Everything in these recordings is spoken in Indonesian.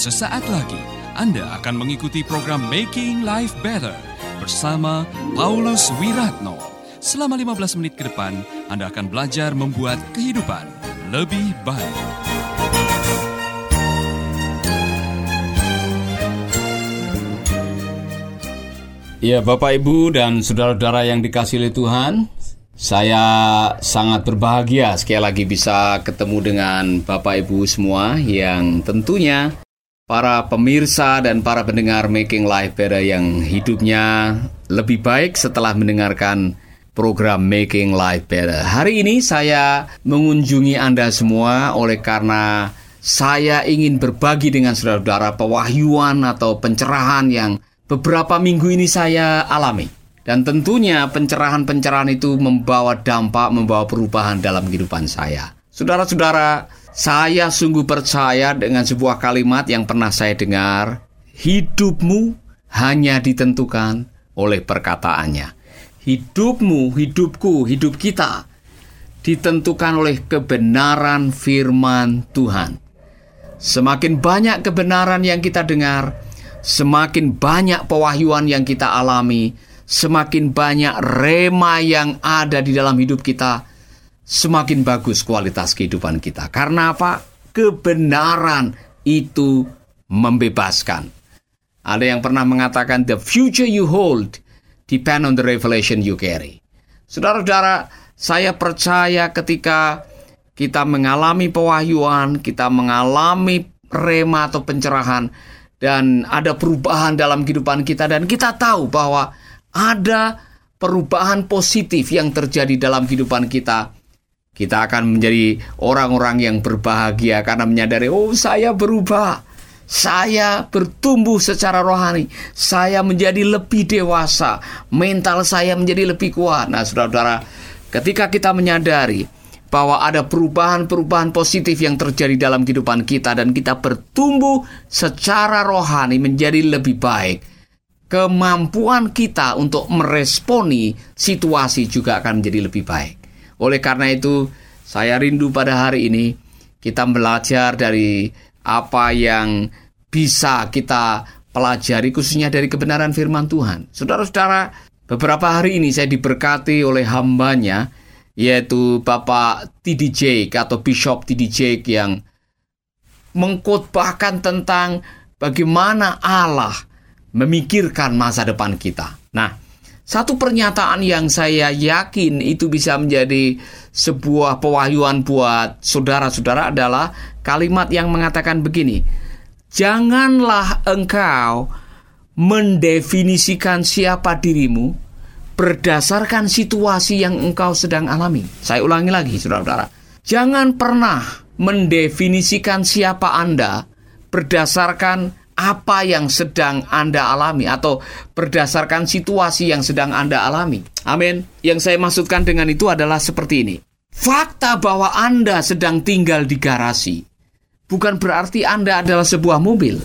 Sesaat lagi Anda akan mengikuti program Making Life Better bersama Paulus Wiratno. Selama 15 menit ke depan, Anda akan belajar membuat kehidupan lebih baik. Ya, Bapak, Ibu, dan saudara-saudara yang dikasih oleh Tuhan, saya sangat berbahagia sekali lagi bisa ketemu dengan Bapak Ibu semua yang tentunya para pemirsa dan para pendengar Making Life Better yang hidupnya lebih baik setelah mendengarkan program Making Life Better. Hari ini saya mengunjungi Anda semua oleh karena saya ingin berbagi dengan saudara-saudara pewahyuan atau pencerahan yang beberapa minggu ini saya alami. Dan tentunya pencerahan-pencerahan itu membawa dampak, membawa perubahan dalam kehidupan saya. Saudara-saudara, saya sungguh percaya dengan sebuah kalimat yang pernah saya dengar, hidupmu hanya ditentukan oleh perkataannya. Hidupmu, hidupku, hidup kita ditentukan oleh kebenaran firman Tuhan. Semakin banyak kebenaran yang kita dengar, semakin banyak pewahyuan yang kita alami, semakin banyak rema yang ada di dalam hidup kita, semakin bagus kualitas kehidupan kita. Karena apa? Kebenaran itu membebaskan. Ada yang pernah mengatakan, the future you hold depend on the revelation you carry. Saudara-saudara, saya percaya ketika kita mengalami pewahyuan, kita mengalami rema atau pencerahan, dan ada perubahan dalam kehidupan kita, dan kita tahu bahwa ada perubahan positif yang terjadi dalam kehidupan kita, kita akan menjadi orang-orang yang berbahagia karena menyadari, oh saya berubah, saya bertumbuh secara rohani, saya menjadi lebih dewasa, mental saya menjadi lebih kuat. Nah, saudara-saudara, ketika kita menyadari bahwa ada perubahan-perubahan positif yang terjadi dalam kehidupan kita dan kita bertumbuh secara rohani menjadi lebih baik, kemampuan kita untuk meresponi situasi juga akan menjadi lebih baik. Oleh karena itu, saya rindu pada hari ini kita belajar dari apa yang bisa kita pelajari khususnya dari kebenaran firman Tuhan. Saudara-saudara, beberapa hari ini saya diberkati oleh hambanya yaitu Bapak TD atau Bishop TD yang mengkhotbahkan tentang bagaimana Allah memikirkan masa depan kita. Nah, satu pernyataan yang saya yakin itu bisa menjadi sebuah pewahyuan buat saudara-saudara adalah kalimat yang mengatakan begini: "Janganlah engkau mendefinisikan siapa dirimu berdasarkan situasi yang engkau sedang alami." Saya ulangi lagi, saudara-saudara. Jangan pernah mendefinisikan siapa Anda berdasarkan apa yang sedang Anda alami atau berdasarkan situasi yang sedang Anda alami. Amin. Yang saya maksudkan dengan itu adalah seperti ini. Fakta bahwa Anda sedang tinggal di garasi bukan berarti Anda adalah sebuah mobil.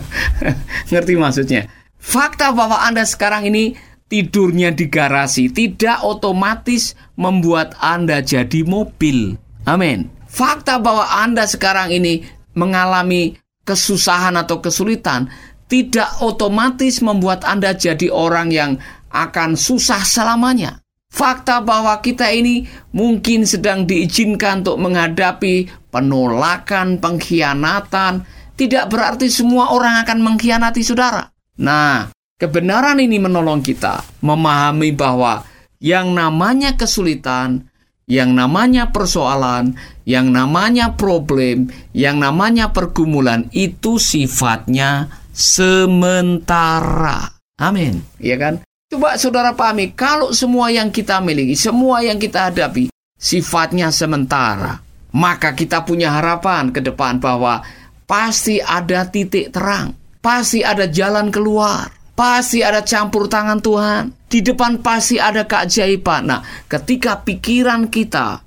Ngerti maksudnya? Fakta bahwa Anda sekarang ini tidurnya di garasi tidak otomatis membuat Anda jadi mobil. Amin. Fakta bahwa Anda sekarang ini mengalami kesusahan atau kesulitan tidak otomatis membuat Anda jadi orang yang akan susah selamanya. Fakta bahwa kita ini mungkin sedang diizinkan untuk menghadapi penolakan, pengkhianatan, tidak berarti semua orang akan mengkhianati saudara. Nah, kebenaran ini menolong kita memahami bahwa yang namanya kesulitan yang namanya persoalan, yang namanya problem, yang namanya pergumulan itu sifatnya sementara. Amin. Iya kan? Coba saudara pahami, kalau semua yang kita miliki, semua yang kita hadapi sifatnya sementara, maka kita punya harapan ke depan bahwa pasti ada titik terang, pasti ada jalan keluar. Pasti ada campur tangan Tuhan. Di depan pasti ada keajaiban. Nah, ketika pikiran kita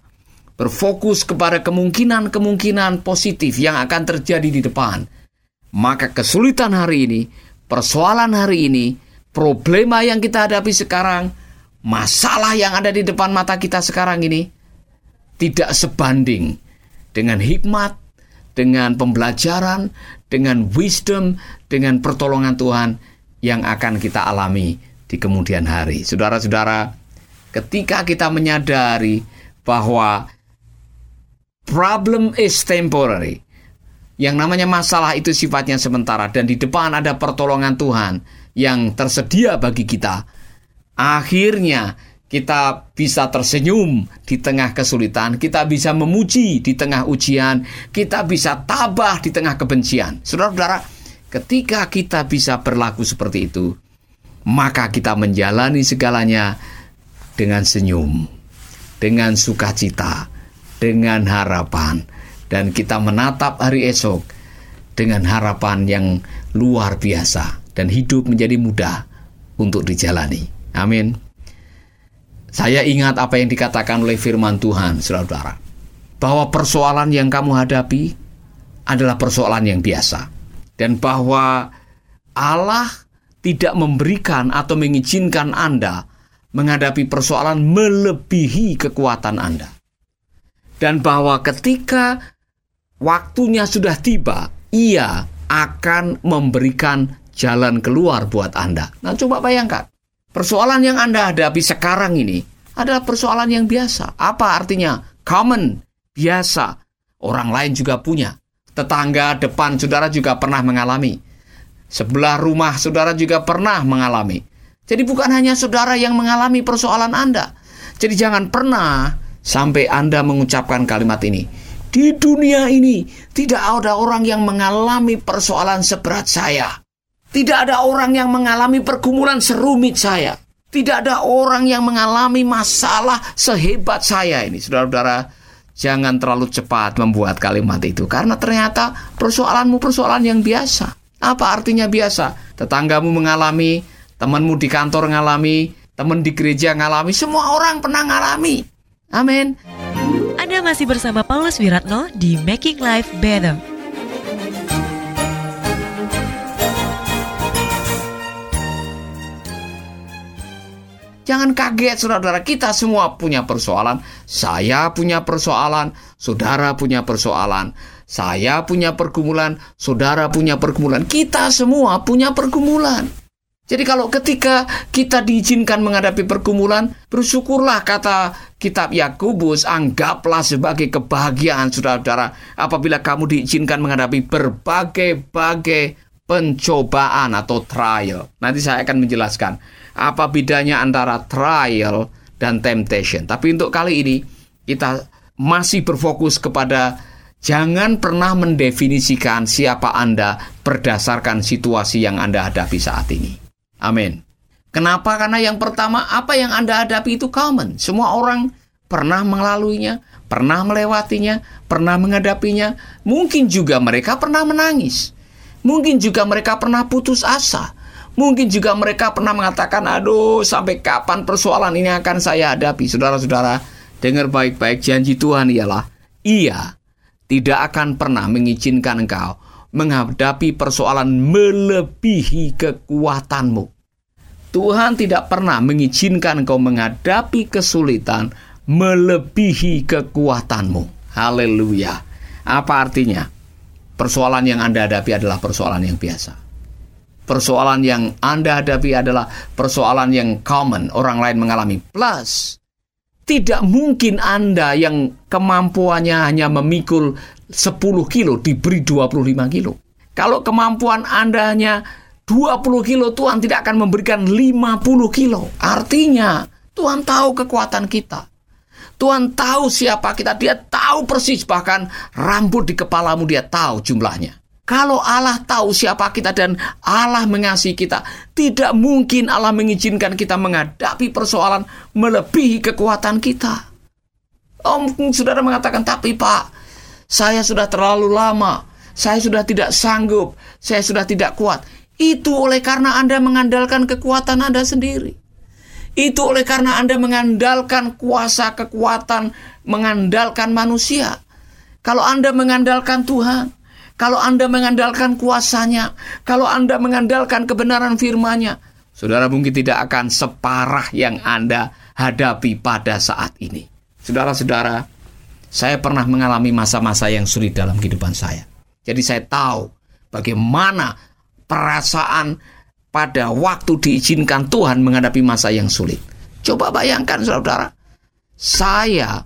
berfokus kepada kemungkinan-kemungkinan positif yang akan terjadi di depan, maka kesulitan hari ini, persoalan hari ini, problema yang kita hadapi sekarang, masalah yang ada di depan mata kita sekarang ini, tidak sebanding dengan hikmat, dengan pembelajaran, dengan wisdom, dengan pertolongan Tuhan yang akan kita alami di kemudian hari. Saudara-saudara, ketika kita menyadari bahwa problem is temporary, yang namanya masalah itu sifatnya sementara dan di depan ada pertolongan Tuhan yang tersedia bagi kita. Akhirnya kita bisa tersenyum di tengah kesulitan, kita bisa memuji di tengah ujian, kita bisa tabah di tengah kebencian. Saudara-saudara, ketika kita bisa berlaku seperti itu, maka kita menjalani segalanya dengan senyum, dengan sukacita, dengan harapan dan kita menatap hari esok dengan harapan yang luar biasa dan hidup menjadi mudah untuk dijalani. Amin. Saya ingat apa yang dikatakan oleh firman Tuhan, saudara-saudara, bahwa persoalan yang kamu hadapi adalah persoalan yang biasa, dan bahwa Allah tidak memberikan atau mengizinkan Anda menghadapi persoalan melebihi kekuatan Anda, dan bahwa ketika waktunya sudah tiba, ia akan memberikan jalan keluar buat Anda. Nah, coba bayangkan. Persoalan yang Anda hadapi sekarang ini adalah persoalan yang biasa. Apa artinya? Common, biasa. Orang lain juga punya. Tetangga depan saudara juga pernah mengalami. Sebelah rumah saudara juga pernah mengalami. Jadi bukan hanya saudara yang mengalami persoalan Anda. Jadi jangan pernah sampai Anda mengucapkan kalimat ini di dunia ini tidak ada orang yang mengalami persoalan seberat saya. Tidak ada orang yang mengalami pergumulan serumit saya. Tidak ada orang yang mengalami masalah sehebat saya ini. Saudara-saudara, jangan terlalu cepat membuat kalimat itu. Karena ternyata persoalanmu persoalan yang biasa. Apa artinya biasa? Tetanggamu mengalami, temanmu di kantor mengalami, teman di gereja mengalami, semua orang pernah mengalami. Amin. Anda masih bersama Paulus Wiratno di Making Life Better. Jangan kaget saudara-saudara, kita semua punya persoalan. Saya punya persoalan, saudara punya persoalan. Saya punya pergumulan, saudara punya pergumulan. Kita semua punya pergumulan. Jadi kalau ketika kita diizinkan menghadapi pergumulan, bersyukurlah kata kitab Yakobus, anggaplah sebagai kebahagiaan saudara-saudara apabila kamu diizinkan menghadapi berbagai-bagai pencobaan atau trial. Nanti saya akan menjelaskan apa bedanya antara trial dan temptation. Tapi untuk kali ini kita masih berfokus kepada jangan pernah mendefinisikan siapa Anda berdasarkan situasi yang Anda hadapi saat ini. Amin. Kenapa? Karena yang pertama, apa yang Anda hadapi itu common. Semua orang pernah melaluinya, pernah melewatinya, pernah menghadapinya. Mungkin juga mereka pernah menangis. Mungkin juga mereka pernah putus asa. Mungkin juga mereka pernah mengatakan, aduh sampai kapan persoalan ini akan saya hadapi. Saudara-saudara, dengar baik-baik janji Tuhan ialah, ia tidak akan pernah mengizinkan engkau menghadapi persoalan melebihi kekuatanmu. Tuhan tidak pernah mengizinkan engkau menghadapi kesulitan melebihi kekuatanmu. Haleluya. Apa artinya? Persoalan yang Anda hadapi adalah persoalan yang biasa. Persoalan yang Anda hadapi adalah persoalan yang common, orang lain mengalami. Plus, tidak mungkin Anda yang kemampuannya hanya memikul 10 kilo diberi 25 kilo. Kalau kemampuan Anda hanya 20 kilo, Tuhan tidak akan memberikan 50 kilo. Artinya, Tuhan tahu kekuatan kita. Tuhan tahu siapa kita, dia tahu persis bahkan rambut di kepalamu dia tahu jumlahnya. Kalau Allah tahu siapa kita dan Allah mengasihi kita, tidak mungkin Allah mengizinkan kita menghadapi persoalan melebihi kekuatan kita. Oh, mungkin saudara mengatakan, tapi Pak, saya sudah terlalu lama, saya sudah tidak sanggup, saya sudah tidak kuat. Itu oleh karena Anda mengandalkan kekuatan Anda sendiri. Itu oleh karena Anda mengandalkan kuasa kekuatan, mengandalkan manusia. Kalau Anda mengandalkan Tuhan, kalau Anda mengandalkan kuasanya, kalau Anda mengandalkan kebenaran firman-Nya, saudara mungkin tidak akan separah yang Anda hadapi pada saat ini. Saudara-saudara, saya pernah mengalami masa-masa yang sulit dalam kehidupan saya. Jadi saya tahu bagaimana perasaan pada waktu diizinkan Tuhan menghadapi masa yang sulit. Coba bayangkan saudara, saya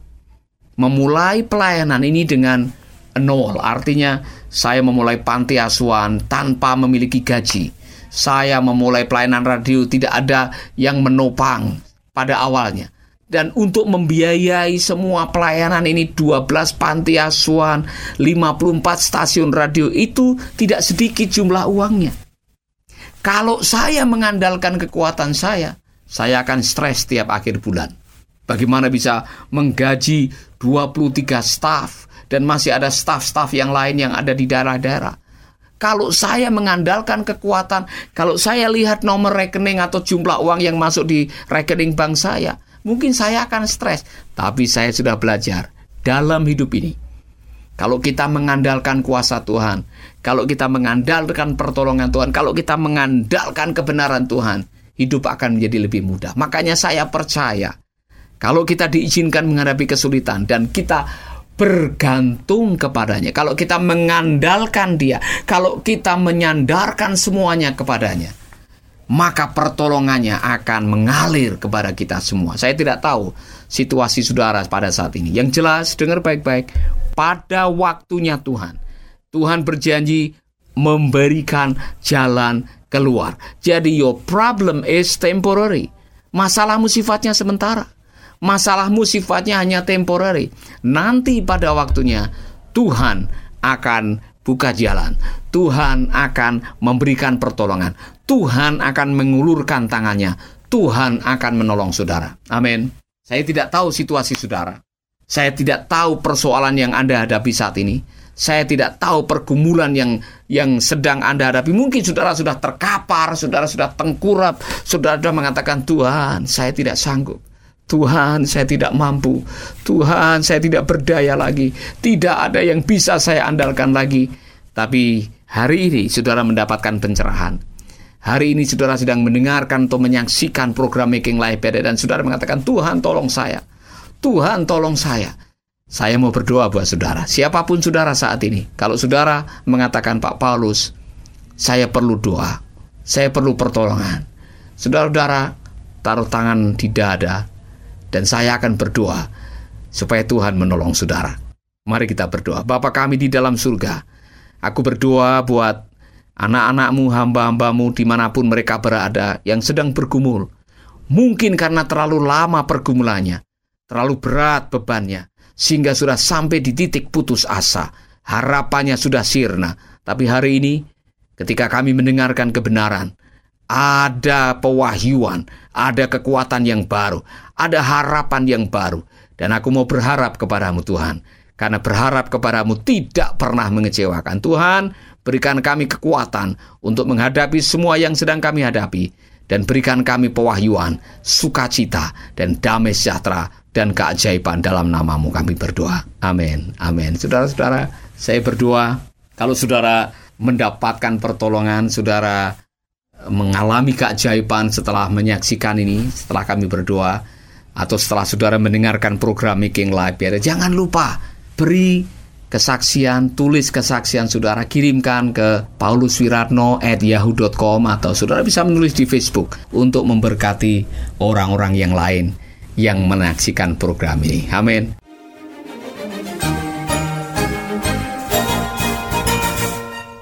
memulai pelayanan ini dengan nol, artinya saya memulai panti asuhan tanpa memiliki gaji. Saya memulai pelayanan radio tidak ada yang menopang pada awalnya. Dan untuk membiayai semua pelayanan ini 12 panti asuhan, 54 stasiun radio itu tidak sedikit jumlah uangnya. Kalau saya mengandalkan kekuatan saya, saya akan stres setiap akhir bulan. Bagaimana bisa menggaji 23 staf dan masih ada staf-staf yang lain yang ada di daerah-daerah. Kalau saya mengandalkan kekuatan, kalau saya lihat nomor rekening atau jumlah uang yang masuk di rekening bank saya, mungkin saya akan stres. Tapi saya sudah belajar dalam hidup ini. Kalau kita mengandalkan kuasa Tuhan, kalau kita mengandalkan pertolongan Tuhan, kalau kita mengandalkan kebenaran Tuhan, hidup akan menjadi lebih mudah. Makanya saya percaya, kalau kita diizinkan menghadapi kesulitan dan kita bergantung kepadanya. Kalau kita mengandalkan Dia, kalau kita menyandarkan semuanya kepadanya, maka pertolongannya akan mengalir kepada kita semua. Saya tidak tahu situasi saudara pada saat ini. Yang jelas, dengar baik-baik, pada waktunya Tuhan, Tuhan berjanji memberikan jalan keluar. Jadi your problem is temporary. Masalahmu sifatnya sementara. Masalahmu sifatnya hanya temporary. Nanti pada waktunya Tuhan akan buka jalan. Tuhan akan memberikan pertolongan. Tuhan akan mengulurkan tangannya. Tuhan akan menolong saudara. Amin. Saya tidak tahu situasi saudara. Saya tidak tahu persoalan yang Anda hadapi saat ini. Saya tidak tahu pergumulan yang yang sedang Anda hadapi. Mungkin saudara sudah terkapar, saudara sudah tengkurap, saudara sudah mengatakan, "Tuhan, saya tidak sanggup." Tuhan, saya tidak mampu. Tuhan, saya tidak berdaya lagi. Tidak ada yang bisa saya andalkan lagi. Tapi hari ini saudara mendapatkan pencerahan. Hari ini saudara sedang mendengarkan atau menyaksikan program Making Life Better dan saudara mengatakan, "Tuhan, tolong saya. Tuhan, tolong saya." Saya mau berdoa buat saudara, siapa pun saudara saat ini. Kalau saudara mengatakan Pak Paulus, saya perlu doa, saya perlu pertolongan. Saudara-saudara, taruh tangan di dada, dan saya akan berdoa supaya Tuhan menolong saudara. Mari kita berdoa. Bapa kami di dalam surga, aku berdoa buat anak-anakmu, hamba-hambamu di mana pun mereka berada yang sedang bergumul. Mungkin karena terlalu lama pergumulannya, terlalu berat bebannya, sehingga sudah sampai di titik putus asa. Harapannya sudah sirna. Tapi hari ini, ketika kami mendengarkan kebenaran, ada pewahyuan, ada kekuatan yang baru, ada harapan yang baru. Dan aku mau berharap kepadamu Tuhan, karena berharap kepadamu tidak pernah mengecewakan. Tuhan, berikan kami kekuatan untuk menghadapi semua yang sedang kami hadapi, dan berikan kami pewahyuan, sukacita, dan damai sejahtera, dan keajaiban dalam namamu kami berdoa. Amin. Amin. Saudara-saudara, saya berdoa, kalau saudara mendapatkan pertolongan, saudara mengalami keajaiban setelah menyaksikan ini, setelah kami berdoa, atau setelah saudara mendengarkan program Making Life ya, jangan lupa beri kesaksian, tulis kesaksian saudara, kirimkan ke pauluswiratno at yahoo.com atau saudara bisa menulis di Facebook untuk memberkati orang-orang yang lain yang menyaksikan program ini. Amin.